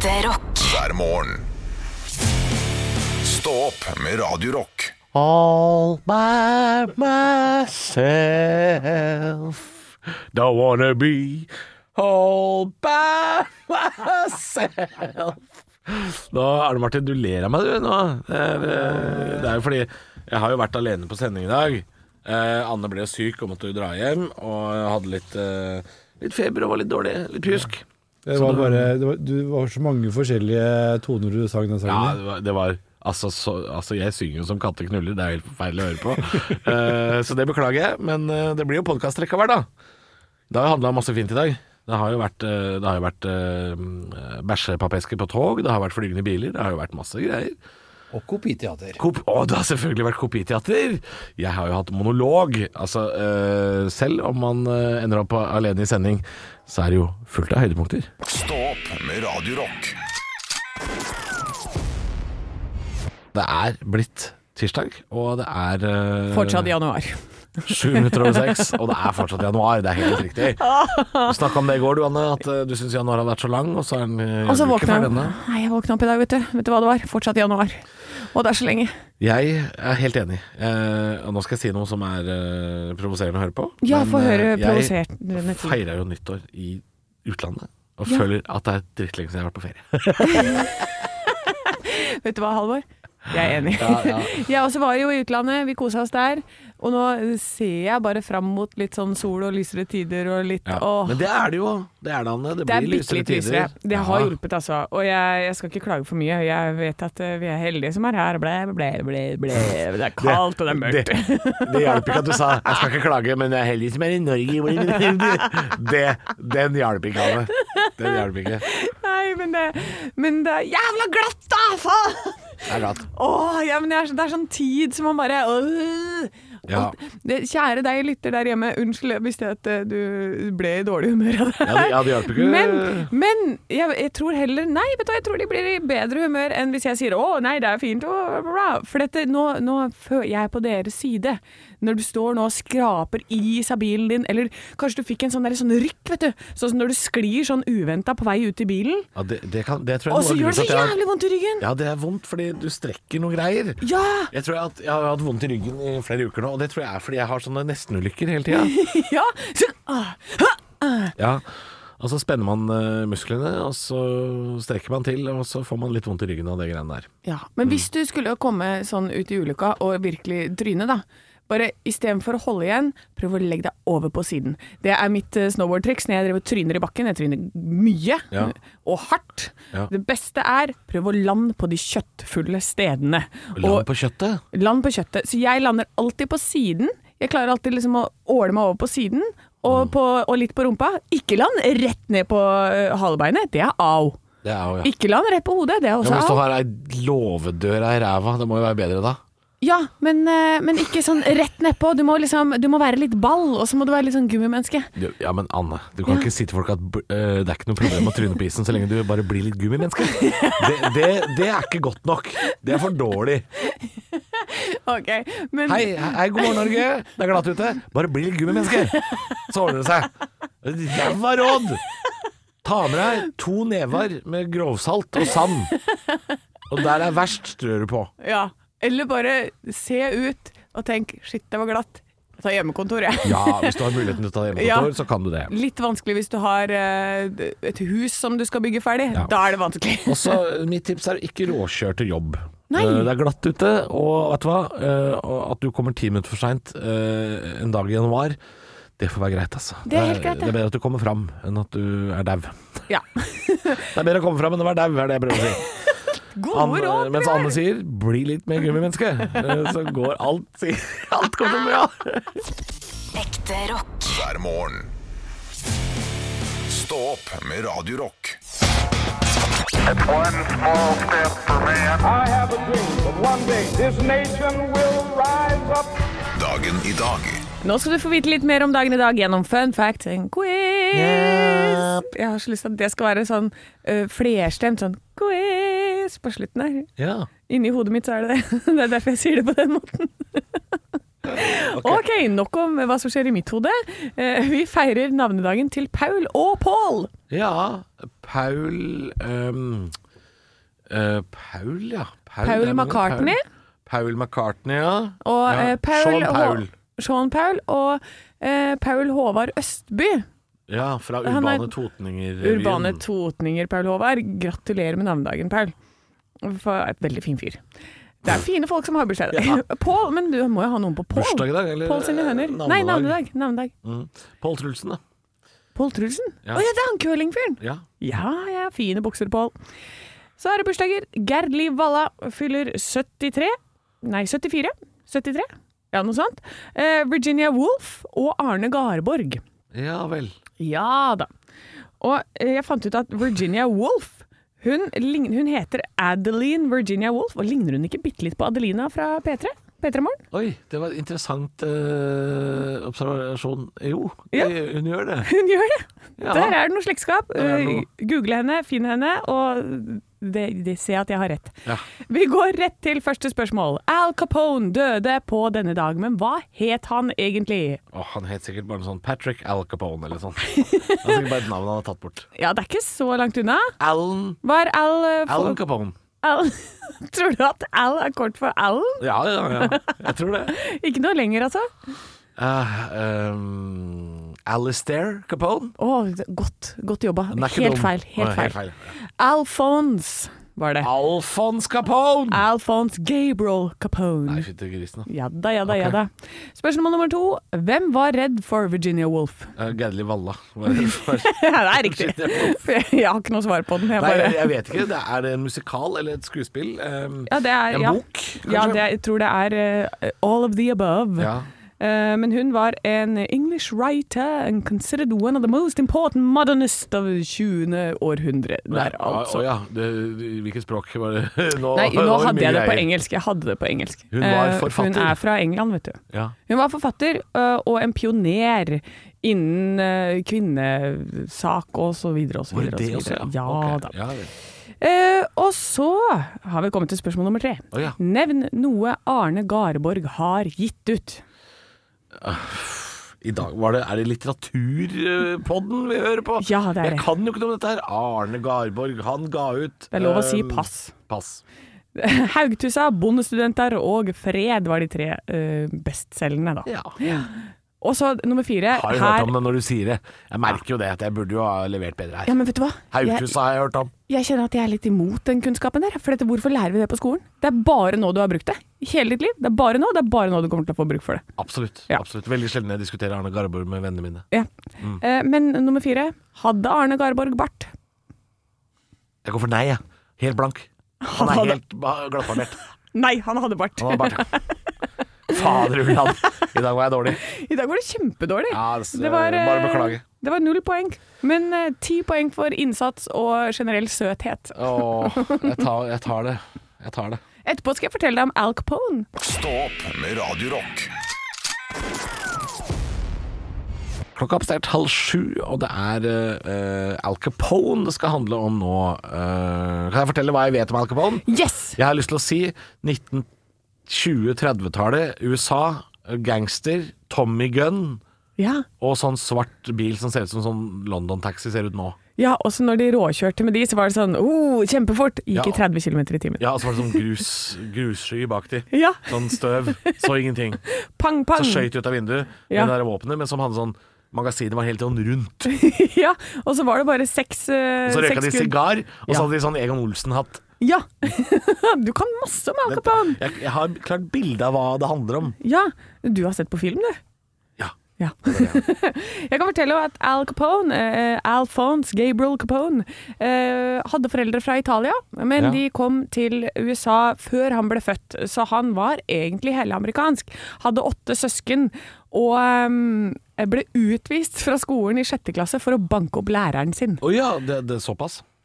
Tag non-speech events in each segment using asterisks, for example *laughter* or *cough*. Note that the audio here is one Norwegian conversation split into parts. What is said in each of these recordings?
Ekte rock. hver morgen. Stå opp med Radio Rock. All by myself. Don't wanna be all by myself. Nå, Arne Martin, du ler av meg, du. nå Det er, eh, det er jo fordi jeg har jo vært alene på sending i dag. Eh, Anne ble syk og måtte jo dra hjem, og hadde litt, eh, litt feber og var litt dårlig. Litt pjusk. Det var bare, det var, du var så mange forskjellige toner du sang den Ja, det var, det var altså, så, altså, jeg synger jo som katter knuller, det er helt forferdelig å høre på. uh, *laughs* så det beklager jeg, men uh, det blir jo podkast likevel, da. Det har handla masse fint i dag. Det har jo vært, uh, det har jo vært uh, bæsjepappesker på tog, det har vært flygende biler, det har jo vært masse greier. Og kopiteater. Kop å, det har selvfølgelig vært kopiteater! Jeg har jo hatt monolog. Altså, øh, selv om man øh, ender opp alene i sending, så er det jo fullt av høydepunkter. Stå opp med Radio Rock. Det er blitt tirsdag, og det er øh, Fortsatt januar. *laughs* Sju minutter over seks, og det er fortsatt januar. Det er helt riktig. *laughs* Du snakka om det i går, du Anne, at du syns januar har vært så lang, og så er den Og så ikke våkna ferdig jeg ennå. Nei, jeg våkna opp i dag, vet du. Vet du hva det var? Fortsatt januar. Og det er så lenge. Jeg er helt enig. Eh, og nå skal jeg si noe som er eh, provoserende å høre på. Ja, få eh, høre Jeg provoserende ting. feira jo nyttår i utlandet, og Ja. føler at det er drittlenge siden jeg har vært på ferie. *laughs* Vet du hva, Halvor? Jeg er enig. Ja, ja. *laughs* Jeg også var jo i utlandet, vi kosa oss der. Og nå ser jeg bare fram mot litt sånn sol og lysere tider og litt Ja. åh. Men det er det jo. Det er det, Anne. Det, Det blir lysere tider. lysere. Det har Ja. hjulpet, altså. Og jeg, jeg skal ikke klage for mye. Jeg vet at eh, vi er heldige som er her. Ble, ble, ble, ble. Det er kaldt, og det er mørkt. Det, det hjalp ikke at du sa 'jeg skal ikke klage, men jeg er heldig som er i Norge'. *laughs* Det, den hjalp ikke, Anne. Den hjalp ikke. Nei, men det, men det er jævla glatt, da! Faen! Det er glatt. Åh, ja, men det er, det er sånn tid som man bare øh. Ja. Kjære deg lytter der hjemme, unnskyld hvis det at eh, du ble i dårlig humør av det. Ja, det, ja, det ikke. Men, men jeg, jeg tror heller Nei, vet du hva, jeg tror de blir i bedre humør enn hvis jeg sier 'Å, nei, det er fint', og. For dette, nå, nå føler jeg på deres side. Når du står nå og skraper is av bilen din, eller kanskje du fikk en sånn, der, sånn rykk, vet du. Sånn som når du sklir sånn uventa på vei ut i bilen, Ja, det, det, kan, det tror jeg og så gjør det så har- jævlig vondt i ryggen. Ja, det er vondt fordi du strekker noen greier. Ja! Jeg tror jeg, at jeg har hatt vondt i ryggen i flere uker nå, og det tror jeg er fordi jeg har sånne nestenulykker hele tida. *laughs* Ja! Så, ah, ha, Ja. Og så spenner man eh, musklene, og så strekker man til, og så får man litt vondt i ryggen av det greiene der. ja. Men hvis du skulle komme sånn ut i ulykka og virkelig tryne, da. Bare istedenfor å holde igjen, prøv å legge deg over på siden. Det er mitt eh, snowboardtriks når jeg driver tryner i bakken. Jeg tryner mye Ja. og hardt. Ja. Det beste er prøv å lande på de kjøttfulle stedene. Land på kjøttet. land på kjøttet. Så jeg lander alltid på siden. Jeg klarer alltid liksom å åle meg over på siden, og, Mm. på, og litt på rumpa. Ikke land rett ned på øh, halebeinet. Det er au. Det er au ja. Ikke land rett på hodet. Det er også au. Ja, hvis du har ei låvedør i ræva, det må jo være bedre da? Ja, men, øh, men ikke sånn rett nedpå. Du liksom Du må være litt ball, og så må du være litt sånn gummimenneske. Ja, men Anne, du kan Ja. ikke si til folk at øh, det er ikke noe problem å tryne på isen så lenge du bare blir litt gummimenneske. Det, det, det er ikke godt nok. Det er for dårlig. Ok, men Hei, hei, god morgen Norge. Det er glatt ute. Bare bli litt gummimenneske. Så ordner det seg. Ræva råd! Ta med deg to never med grovsalt og sand. Og der er verst, strør du på. Ja. Eller bare se ut og tenk 'shit, det var glatt'. Jeg tar hjemmekontor, jeg. Ja, hvis du har muligheten til å ta *laughs* hjemmekontor, så kan du det. Litt vanskelig hvis du har eh, et hus som du skal bygge ferdig. Ja. Da er det vanskelig. *laughs* Også, mitt tips er ikke råkjør til jobb. Nei. Eh, Det er glatt ute, og vet du hva? Eh, At du kommer ti minutter for seint en dag i januar, det får være greit, altså. Det er helt greit, det er bedre at du kommer fram enn at du er dau. Ja. *laughs* Det er bedre å komme fram enn å være dau, er det jeg prøver å si. Gode Anne, råd. mens Anne sier 'bli litt mer gummimenneske', eh, så går alt *laughs* Alt kommer til å bli bra. Ekte rock. hver morgen. Stå opp med Radio Rock. It's one small step for man. I have a dream that one day this nation will rise up. Dagen i dag Nå skal du få vite litt mer om dagen i dag gjennom fun fact and quiz. Jeg har så lyst til at det skal være sånn uh, flerstemt sånn quiz på slutten her. Ja. Inni hodet mitt så er det det. *laughs* Det er derfor jeg sier det på den måten. *laughs* ok, nok om hva som skjer i mitt hode. Eh, vi feirer navnedagen til Paul og Paul. ja. Paul um, uh, Paul, ja. Paul er McCartney. Paul, Paul McCartney, ja. Og ja. eh, Paul, Sean Paul. Sean Paul og eh, Paul Håvard Østby. Ja, fra Urbane Totninger. Urbane totninger, Paul Håvard. Gratulerer med navnedagen, Paul. For et veldig fin fyr. Det er fine folk som har bursdag. *laughs* Pål, men du må jo ha noen på Pål. Bursdag i dag, eller? Pål sine høner. navnedag? Nei, navnedag. navnedag. Mm. Pål Trulsen, da. Pål Trulsen? Å Ja. ja. det er han curlingfyren! Ja. Ja, ja, fine bukser, Pål. Så er det bursdager. Gerd Liv Valla fyller 73. Nei, 74. 73? Ja, noe sånt. Eh, Virginia Woolf og Arne Garborg. ja vel. Ja da. Og eh, jeg fant ut at Virginia Woolf hun, hun heter Adeline Virginia Woolf, og ligner hun ikke bitte litt på Adelina fra P3? P3 Morgen? Oi, det var en interessant eh, observasjon. Jo, Ja. hun gjør det. Hun gjør det! Ja. Der er det noe slektskap. Google henne, finn henne, og det, de ser at jeg har rett. Ja. Vi går rett til første spørsmål. Al Capone døde på denne dag, men hva het han egentlig? Oh, han het sikkert bare noe sånn Patrick Al Capone eller sånn. Det er sikkert bare et navn han har tatt bort. *laughs* Ja, det er ikke så langt unna. Alan, Var Al, eh, for- Alan Capone. Al *laughs* Tror du at Al er kort for Alan? Ja, ja, ja. Jeg tror det. *laughs* Ikke noe lenger, altså? Uh, um, Alistair Capone? Å, godt, godt jobba. Helt feil. Helt Å, feil. Alphonse var det. Alphonse Capone! Alphonse Gabriel Capone. Nei, fytti grisen. Ja da, ja da, ja da. Spørsmål nummer to. Hvem var redd for Virginia Woolf? Uh, Gerdli Valla. var det for- *laughs* ja, det er riktig. Jeg har ikke noe svar på den. Jeg Nei, bare... jeg, vet ikke. Det er det en musikal eller et skuespill? Um, ja, det er, en ja. bok, kanskje? Ja, det jeg tror det er uh, all of the above. Ja. Eh, men hun var en English writer and considered one of the most important modernists of 20. århundre. Der, altså. Å ja. Det, hvilket språk var det? *laughs* Nå, Nei, nå *laughs* hadde jeg det på engelsk. Jeg hadde det på engelsk. Hun var forfatter. Uh. Hun er fra England, vet du. Ja. Hun var forfatter uh, og en pioner innen kvinnesak og så videre og så Var videre. det og det så også, ja? Ja okay. da. Ja, vel. Eh, og så har vi kommet til spørsmål nummer tre. Oh, ja. Nevn noe Arne Garborg har gitt ut. *sighs* I dag var det, Er det litteraturpodden vi hører på? Ja, det er det. Jeg kan jo ikke noe om dette her. Arne Garborg, han ga ut Det er lov å si eh, pass. Pass. *laughs* Haugtussa, Bondestudenter og Fred var de tre uh, bestselgende, da. Ja. Og så nummer fire. Har jo hørt om det når du sier det. Jeg merker jo det, at jeg burde jo ha levert bedre her. Ja, men vet du hva? Haukhuset har jeg hørt om. jeg kjenner at jeg er litt imot den kunnskapen der. For dette, hvorfor lærer vi det på skolen? Det er bare nå du har brukt det. Hele ditt liv. Det er bare nå, det er bare nå du kommer til å få bruk for det. Absolutt. Ja. absolutt. Veldig sjelden jeg diskuterer Arne Garborg med vennene mine. Ja. Eh, men nummer fire. Hadde Arne Garborg bart? Jeg går for nei, jeg. Helt blank. Han er hadde- helt ba- glattbarbert. *laughs* Nei, han hadde bart. Han hadde bart. *laughs* Fader ulland. I dag var jeg dårlig. I dag var det kjempedårlig. Ja, det, Det var, eh, bare beklage. Det var null poeng. Men eh, ti poeng for innsats og generell søthet. Åh, jeg tar, jeg tar det. Jeg tar det. Etterpå skal jeg fortelle deg om Al Capone. Stå opp med Radiorock. Klokka er oppstert halv sju, og det er uh, Al Capone det skal handle om nå. Uh, kan jeg fortelle hva jeg vet om Al Capone? Yes! Jeg har lyst til å si 1920-30-tallet, USA, gangster, Tommy Gunn Ja. og sånn svart bil som ser ut som sånn London-taxi ser ut nå. ja, og så når de råkjørte med de, så var det sånn oh, kjempefort. Gikk Ja. i 30 km i timen. Ja, og så var det sånn grus, grussky bak de. Ja. Sånn støv. Så ingenting. Pang, pang. Så skøyt de ut av vinduet med Ja. det der våpenet, men som hadde sånn Magasinet var helt sånn rundt. *laughs* ja, og så var det bare seks uh, Og så røyka de sigar, og så hadde de sånn Egon Olsen-hatt. Ja! *laughs* du kan masse om Al Capone. Jeg, jeg har klart bilde av hva det handler om. Ja, du har sett på film, du. Ja. Ja. *laughs* jeg kan fortelle at Al Capone, eh, Alphonse Gabriel Capone, eh, hadde foreldre fra Italia, men Ja. de kom til USA før han ble født, så han var egentlig helleamerikansk. Hadde åtte søsken, og um, ble utvist fra skolen i sjette klasse for å banke opp læreren sin. Å ja, det, det er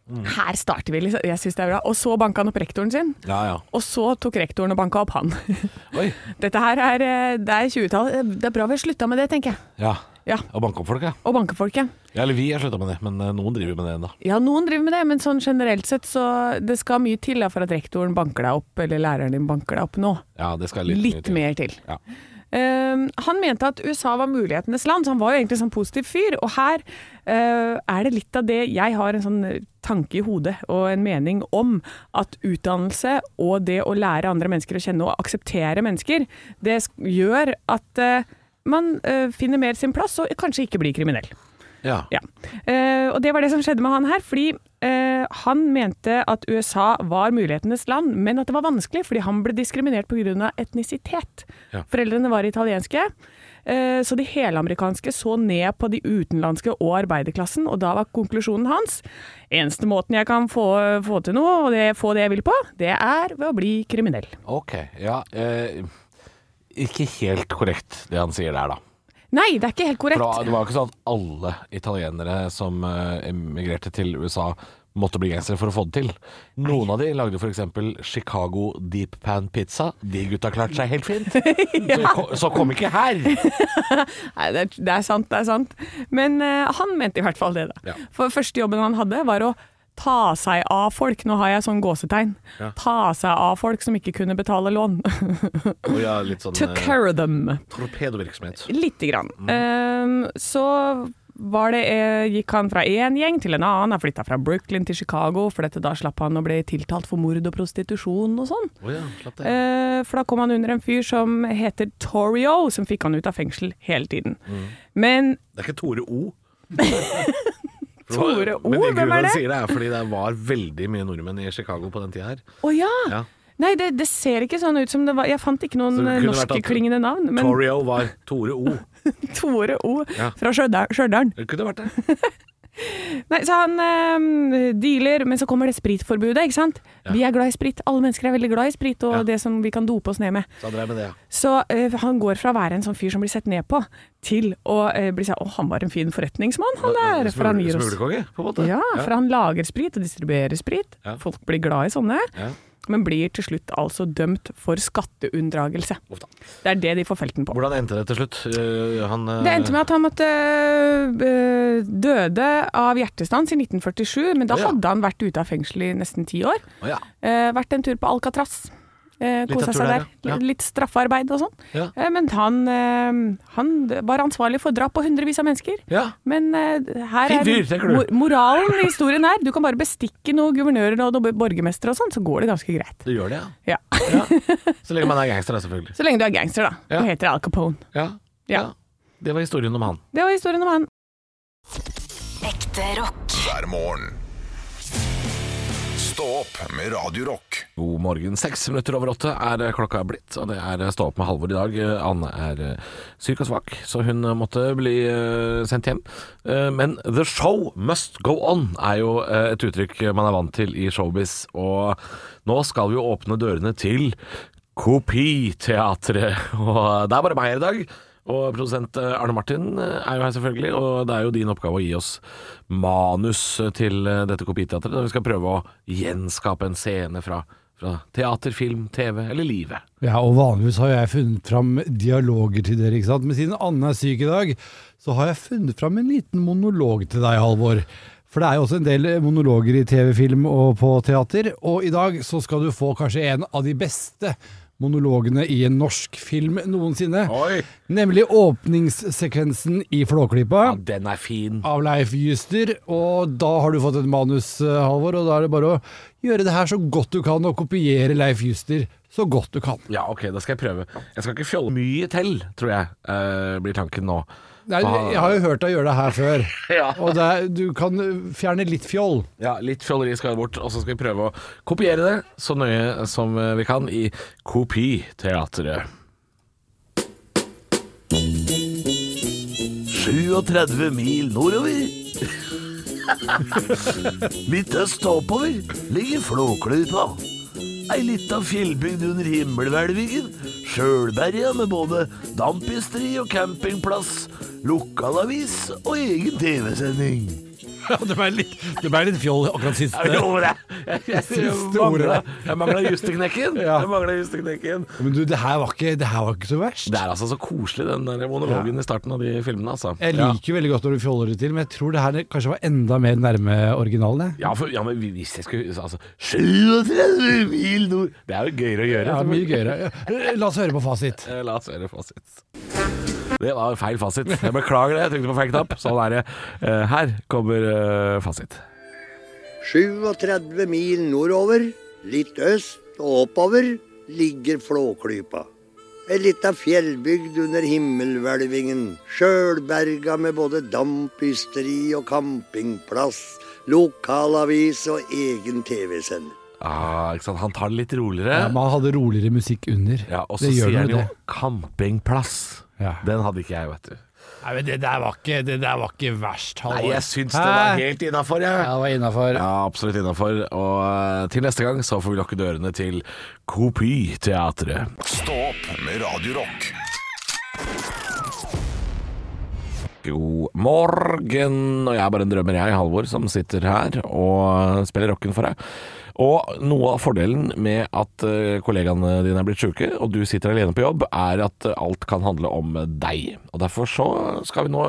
såpass? Her starter vi, liksom. Jeg syns det er bra. Og så banka han opp rektoren sin. Ja ja. Og så tok rektoren og banka opp han. *laughs* Oi. Dette her er, eh, det er 20-tallet. Det er bra vi har slutta med det, tenker jeg. Ja. Ja. Og banke opp folk, ja. Og banke folk, ja. ja. Eller vi har slutta med det, men eh, noen driver med det ennå. Ja, noen driver med det, men sånn generelt sett så Det skal mye til da for at rektoren banker deg opp, eller læreren din banker deg opp nå. Ja, det skal litt, Litt til. mer til. Ja. Eh, han mente at USA var mulighetenes land, så han var jo egentlig en sånn positiv fyr. Og her uh, er det litt av det Jeg har en sånn tanke i hodet og en mening om at utdannelse og det å lære andre mennesker å kjenne og akseptere mennesker, det gjør at uh, man eh, finner mer sin plass og kanskje ikke blir kriminell. Ja. Ja. Eh, og det var det som skjedde med han her, fordi eh, han mente at USA var mulighetenes land, men at det var vanskelig fordi han ble diskriminert pga. etnisitet. Ja. Foreldrene var italienske. eh, Så de helamerikanske så ned på de utenlandske og arbeiderklassen, og da var konklusjonen hans eneste måten jeg kan få, få til noe, og det, få det jeg vil på, det er ved å bli kriminell. Ok, ja. Eh, ikke helt korrekt det han sier der, da. Nei, det er ikke helt For korrekt. det var jo ikke sånn at alle italienere som eh, emigrerte til USA måtte bli gangstere for å få det til. Noen av de lagde f.eks. Chicago Deep Pan Pizza. De gutta klarte seg helt fint. *laughs* så, så kom ikke her! *laughs* Nei, det er, det er sant, det er sant. Men uh, han mente i hvert fall det, da. Ja. For første jobben han hadde, var å ta seg av folk. Nå har jeg sånn gåsetegn. Ja. Ta seg av folk som ikke kunne betale lån. *laughs* oh, ja, litt sånn Took eh, care them. torpedovirksomhet. Lite grann. Mm. Ehm, så det, eh, gikk han fra én gjeng til en annen. Han flytta fra Brooklyn til Chicago, for dette, da slapp han å bli tiltalt for mord og prostitusjon og sånn. Oh ja. Eh, for da kom han under en fyr som heter Torio, som fikk han ut av fengsel hele tiden. Mm. Men Det er ikke Tore O. *laughs* Tore O, Men hvem er det? sier det er fordi det var veldig mye nordmenn i Chicago på den tida her. Å ja! Ja. Nei, det, det ser ikke sånn ut som det var Jeg fant ikke noen norske norskklingende navn, men Torio var Tore O. *laughs* Tore O Ja. fra Stjørdal-. Det kunne vært det. *laughs* Nei, så han øh, dealer, men så kommer det spritforbudet, ikke sant? Ja. Vi er glad i sprit. Alle mennesker er veldig glad i sprit, og Ja. det som vi kan dope oss ned med. Så med det, ja. Så øh, han går fra å være en sånn fyr som blir sett ned på, til å øh, bli sånn Å, han var en fin forretningsmann, han der. For han gir oss Smuglerkonge, på en måte. Ja, for han lager sprit og distribuerer sprit. Folk blir glad i sånne. Ja. Men blir til slutt altså dømt for skatteunndragelse. Det er det de får felten på. Hvordan endte det til slutt? Eh, Han, eh, Det endte med at han måtte øh, døde av hjertestans i 1947, men da Å, ja. hadde han vært ute av fengsel i nesten ti år. Ja. Eh, vært en tur på Alcatraz. Eh, Kosa seg der, ja. Ja. Litt straffarbeid og sånn. Ja. Eh, men han, eh, han var ansvarlig for drap på hundrevis av mennesker. ja. Men eh, her er du? mor moralen i historien her. Du kan bare bestikke noen guvernører og noen borgermestere og sånn, så går det ganske greit. Du gjør det, ja. Ja. ja. *laughs* Så lenge man er gangster, da, selvfølgelig. Så lenge du er gangster, da. Ja. Og heter Al Capone. Ja. Ja. Det var historien om han. Det var historien om han. Ekte rock. hver morgen. Opp med Radio Rock. God morgen. Seks minutter over åtte er klokka blitt, og det er Stå opp med Halvor i dag. Anne er eh, syk og svak, så hun måtte bli eh, sendt hjem. Eh, Men the show must go on er jo et uttrykk man er vant til i showbiz, og nå skal vi jo åpne dørene til Kopiteatret. *laughs* Og det er bare meg her i dag. Og produsent eh, Arne Martin eh, er jo her selvfølgelig, og det er jo din oppgave å gi oss manus til eh, dette kopiteatret. Der vi skal prøve å gjenskape en scene fra, fra teater, film, TV eller livet. Ja, og vanligvis har jeg funnet fram dialoger til dere, ikke sant? Men siden Anne er syk i dag, så har jeg funnet fram en liten monolog til deg, Halvor. For det er jo også en del monologer i TV, film og på teater, og i dag så skal du få kanskje en av de beste monologene i en norsk film noensinne. Oi! Nemlig åpningssekvensen i Flåklypa. Ja, den er fin. av Leif Juster, og da har du fått et manus, eh, Halvor, og da er det bare å gjøre det her så godt du kan, og kopiere Leif Juster så godt du kan. Ja, ok, da skal jeg prøve. Jeg skal ikke fjolle mye til, tror jeg, uh, blir tanken nå. Nei, jeg har jo hørt deg gjøre det her før, *laughs* Ja. og det er, du kan fjerne litt fjoll. Ja, litt fjolleri skal bort, og så skal vi prøve å kopiere det så nøye som eh, vi kan i Kopiteatret. 37 mil nordover. *laughs* Litt øst oppover ligger Flåklypa. Ei lita fjellbygd under himmelhvelvingen. Sjølberga med både dampisteri og campingplass. lokalavis og egen TV-sending. Ja, det ble litt, det ble litt fjoll akkurat siste. Jeg gjorde det. Jeg, jeg, jeg, jeg mangla justeknekken. Ja. Justeknekken. Men du, det her, var ikke, det her var ikke så verst. Det er altså så koselig, den der monologen i starten av de filmene. Altså. Jeg liker jo veldig godt når du fjoller det til, men jeg tror det her kanskje var enda mer nærme originalen. Ja, for, ja, men hvis jeg skulle Altså 37 mil nord Det er jo gøyere å gjøre. Ja, mye gøyere. La oss høre på fasit. Eh, La oss høre fasit. Det var feil fasit. Jeg beklager det, jeg trykte på feil knapp. Sånn er det. Eh, Her kommer eh, fasit. 37 mil nordover, litt øst og oppover, ligger Flåklypa. Ei lita fjellbygd under himmelhvelvingen, sjølberga med både dampysteri og campingplass, lokalavis og egen TV-sender. Ah, ikke sant? Han tar det litt roligere. Ja, man hadde roligere musikk under. Ja, og så sier han jo 'campingplass'. Ja. Den hadde ikke jeg, vet du. Nei, men det der var ikke, det der var ikke verst, Nei, jeg syns det var helt innafor, jeg. Ja, det var innenfor. Ja, absolutt innafor. Og eh, til neste gang så får vi lukke dørene til Kopiteatret. Stå opp med Radiorock. God morgen. Og jeg er bare en drømmer, jeg, Halvor, som sitter her og spiller rocken for deg. Og noe av fordelen med at eh, kollegaene dine er blitt sjuke, og du sitter alene på jobb, er at alt kan handle om deg. Og Derfor så skal vi nå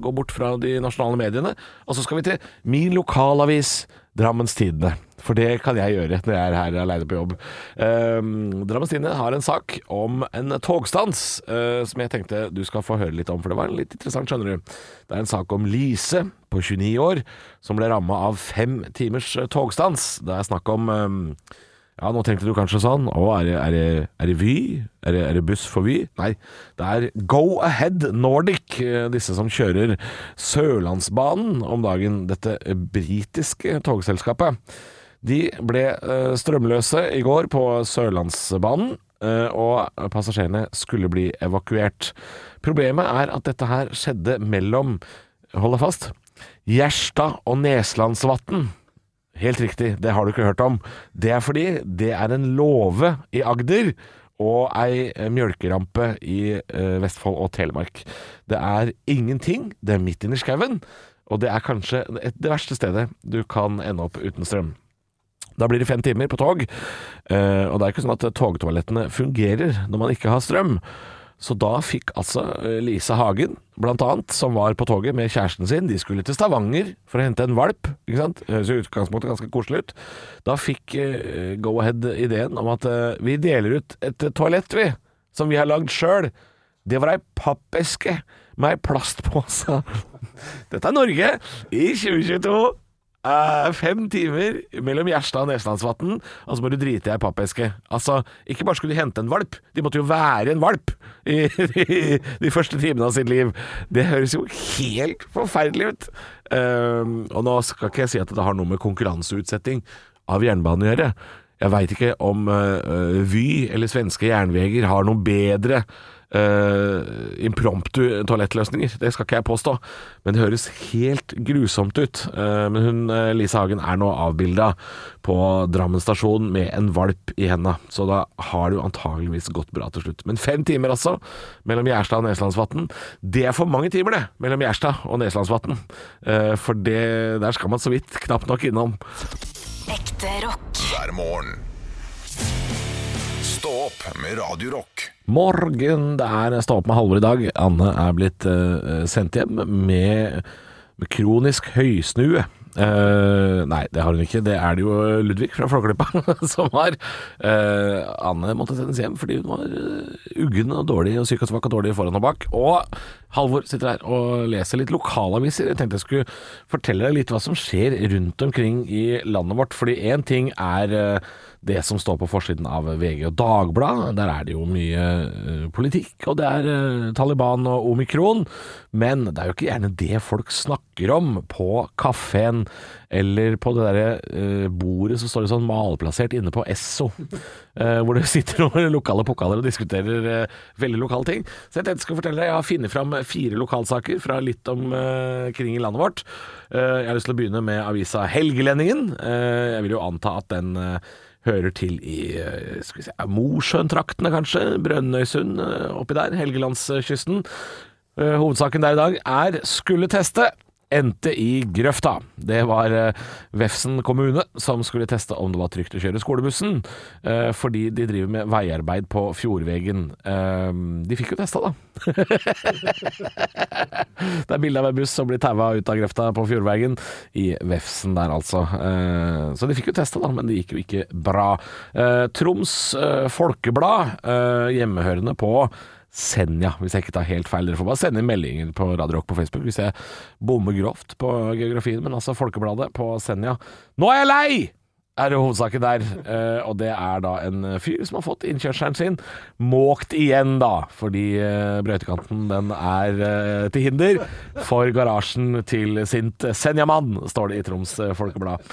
gå bort fra de nasjonale mediene, og så skal vi til min lokalavis, Drammens Tidende. For det kan jeg gjøre når jeg er her alene på jobb. Um, Drammens Tidende har en sak om en togstans eh, som jeg tenkte du skal få høre litt om, for det var litt interessant, skjønner du. Det er en sak om Lise på 29 år som ble ramma av fem timers eh, togstans. Det er snakk om um, ja, nå tenkte du kanskje sånn Å, er det, er det, er det Vy? Er det, er det buss for Vy? Nei, det er Go Ahead Nordic, eh, disse som kjører Sørlandsbanen om dagen. Dette britiske togselskapet. De ble eh, strømløse i går på Sørlandsbanen, eh, og passasjerene skulle bli evakuert. Problemet er at dette her skjedde mellom, hold deg fast, Gjerstad og Neslandsvatn. Helt riktig, det har du ikke hørt om. Det er fordi det er en låve i Agder og ei eh, mjølkerampe i eh, Vestfold og Telemark. Det er ingenting, det er midt inni skauen, og det er kanskje det verste stedet du kan ende opp uten strøm. Da blir det fem timer på tog, eh, og det er ikke sånn at togtoalettene fungerer når man ikke har strøm. Så da fikk altså eh, Lise Hagen, blant annet, som var på toget med kjæresten sin, de skulle til Stavanger for å hente en valp, ikke sant? Høres jo i utgangspunktet ganske koselig ut. Da fikk uh, Go Ahead ideen om at uh, vi deler ut et eh, toalett, vi, som vi har lagd sjøl. Det var ei pappeske med ei plastpose. *laughs* Dette er Norge i 2022. Eh, fem timer mellom Gjerstad og Neslandsvatn, og så må du drite i ei pappeske. Altså, ikke bare skulle de hente en valp, de måtte jo være en valp i, *laughs* i de første timene av sitt liv. Det høres jo helt forferdelig ut. Uh, og nå skal ikke jeg si at det har noe med konkurranseutsetting av jernbanen å gjøre. Jeg veit ikke om uh, Vy eller svenske jernveger har noe bedre uh, impromptu toalettløsninger. Det skal ikke jeg påstå, men det høres helt grusomt ut. Uh, men hun, eh, Lise Hagen er nå avbilda på Drammen stasjon med en valp i henda, så da har det jo antageligvis gått bra til slutt. Men fem timer altså, mellom Gjerstad og Neslandsvatn. Det er for mange timer, det, mellom Gjerstad og Neslandsvatn. Uh, for det, der skal man så vidt knapt nok innom. Ekte rock. hver morgen. Stå opp med Radio Rock. Morgen, det er Stå opp med Halvor i dag. Anne er blitt uh, sendt hjem med, kronisk høysnue. Uh, nei, det har hun ikke. Det er det jo Ludvig fra Flåklypa *laughs* som har. Uh, Anne måtte sendes hjem fordi hun var eh, uggen og dårlig og syk og dårlig foran og bak. Og Halvor sitter her og leser litt lokalaviser. Jeg tenkte jeg skulle fortelle deg litt hva som skjer rundt omkring i landet vårt. Fordi én ting er eh, det som står på forsiden av VG og Dagbladet. Der er det jo mye eh, politikk, og det er eh, Taliban og omikron. Men det er jo ikke gjerne det folk snakker om på kafeen eller på det derre eh, bordet så står det sånn malplassert inne på Esso. eh, hvor det *laughs* sitter noen lokale pokaler og diskuterer eh, veldig lokale ting. Så jeg tenkte jeg fortelle deg, jeg har funnet fram fire lokalsaker fra litt omkring i landet vårt. Jeg har lyst til å begynne med avisa Helgelendingen. Jeg vil jo anta at den hører til i skal vi si, Mosjøen-traktene, kanskje. Brønnøysund oppi der. Helgelandskysten. Hovedsaken der i dag er skulle teste. Endte i grøfta. Det var eh, Vefsn kommune som skulle teste om det var trygt å kjøre skolebussen, eh, fordi de driver med veiarbeid på Fjordvegen. Eh, de fikk jo testa, da. *laughs* det er bilde av en buss som blir taua ut av grøfta på Fjordvegen i Vefsn der, altså. Så de fikk jo testa, da, men det gikk jo ikke bra. Troms Folkeblad, eh, hjemmehørende på Senja, hvis jeg ikke tar helt feil. Dere får bare sende inn meldinger på Radio Rock på Facebook hvis jeg bommer grovt på geografien, men altså Folkebladet på Senja. Nå er jeg lei! Er hovedsaken der. Eh, og det er da en fyr som har fått innkjørselen sin måkt igjen, da. Fordi eh, brøytekanten den er eh, til hinder for garasjen til sint Senjamann, står det i Troms eh, Folkeblad.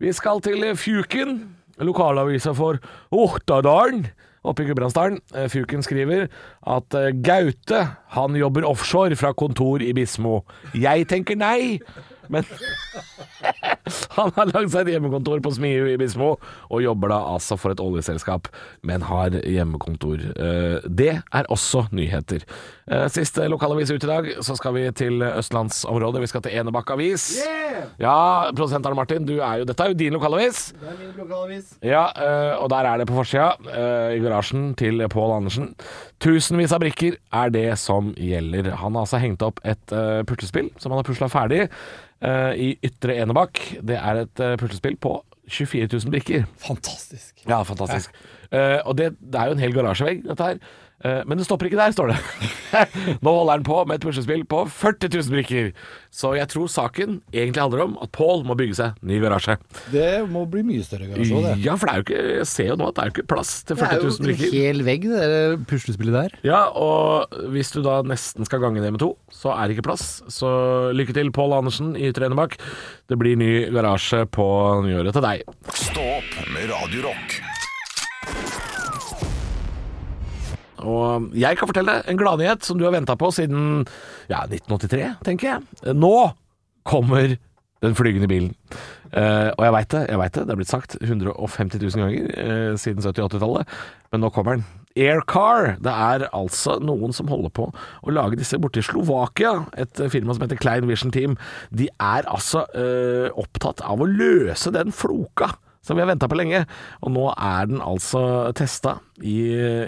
Vi skal til Fjuken, lokalavisa for Ohtadalen oppe i Gudbrandsdalen. Eh, Fuken skriver at eh, Gaute han jobber offshore fra kontor i Bismo. Jeg tenker nei, men *laughs* han har lagd seg et hjemmekontor på Smiu i Bismo, og jobber da altså for et oljeselskap, men har hjemmekontor. Eh, Det er også nyheter. Eh, Siste lokalavis ut i dag, så skal vi til østlandsområdet. Vi skal til Enebakk avis. Ja, produsent Arne Martin, du er jo, dette er jo din lokalavis. Det er min lokalavis. Ja, øh, og der er det på forsida, i garasjen til Pål Andersen. Tusenvis av brikker er det som gjelder. Han har altså hengt opp et puslespill som han har pusla ferdig øh, i Ytre Enebakk. Det er et uh, puslespill på 24 000 brikker. Fantastisk. Ja, fantastisk. Eh, og det, det er jo en hel garasjevegg, dette her. Eh, men det stopper ikke der, står det. *laughs* Nå holder han på med et puslespill på 40 000 brikker. Så jeg tror saken egentlig handler om at Pål må bygge seg ny garasje. Det må bli mye større garasje òg, det. Ja, for det er jo ikke Jeg ser jo nå at det er jo ikke plass til Det er jo 000 en hel vegg, det der puslespillet der. Ja, og hvis du da nesten skal gange det med to, så er det ikke plass. Så lykke til, Pål Andersen i Ytre Enebakk. Det blir ny garasje på nyåret til deg. Stå opp med Radio Og jeg kan fortelle deg en gladnyhet som du har venta på siden ja, 1983, tenker jeg. Nå kommer den flygende bilen. Uh, og jeg veit det, jeg vet det. Det er blitt sagt 150 000 ganger uh, siden 70-80-tallet, men nå kommer den. Aircar. Det er altså noen som holder på å lage disse borte i Slovakia. Et eh, firma som heter Klein Vision Team. De er altså uh, opptatt av å løse den floka som vi har venta på lenge. Og nå er den altså testa i,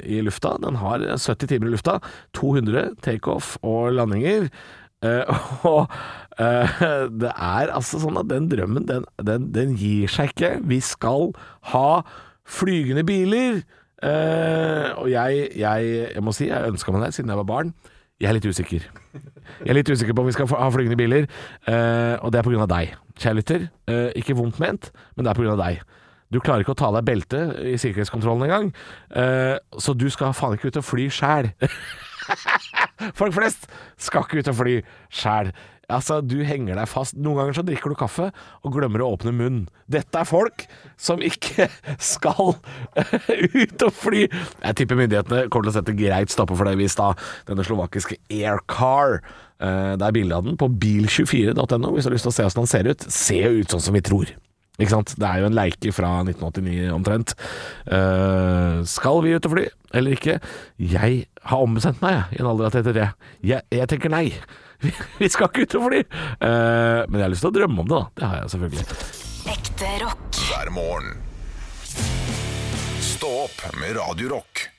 i lufta. Den har 70 timer i lufta, 200 takeoff og landinger. Eh, *laughs* og eh, det er altså sånn at den drømmen, den, den, den gir seg ikke. Vi skal ha flygende biler. Eh, og jeg, jeg, jeg må si, jeg ønska meg det siden jeg var barn. Jeg er litt usikker. Jeg er litt usikker på om vi skal ha flygende biler, Uh, og det er av deg, kjære lytter. Eh, ikke vondt ment, men det er av deg. Du klarer ikke å ta av deg beltet i sikkerhetskontrollen engang, uh, så du skal faen ikke ut og fly sjæl. *laughs* Folk flest skal ikke ut og fly sjæl. Altså, du henger deg fast. Noen ganger så drikker du kaffe og glemmer å åpne munnen. Dette er folk som ikke *laughs* skal ut og fly. Jeg tipper myndighetene kommer til å sette greit stopper for det hvis da denne slovakiske Aircar eh, Det er bilde av den på bil24.no hvis du har lyst til å se hvordan den ser ut. Ser jo ut sånn som vi tror. Ikke sant? Det er jo en leike fra 1989 omtrent. Uh, skal vi ut og fly, eller ikke? Jeg har ombestemt meg jeg, i en alder av 33. Jeg, jeg tenker nei. *laughs* Vi skal ikke ut og fly. Uh, men jeg har lyst til å drømme om det, da. Det har jeg selvfølgelig. Ekte rock. hver morgen. Stå opp med Radio Rock.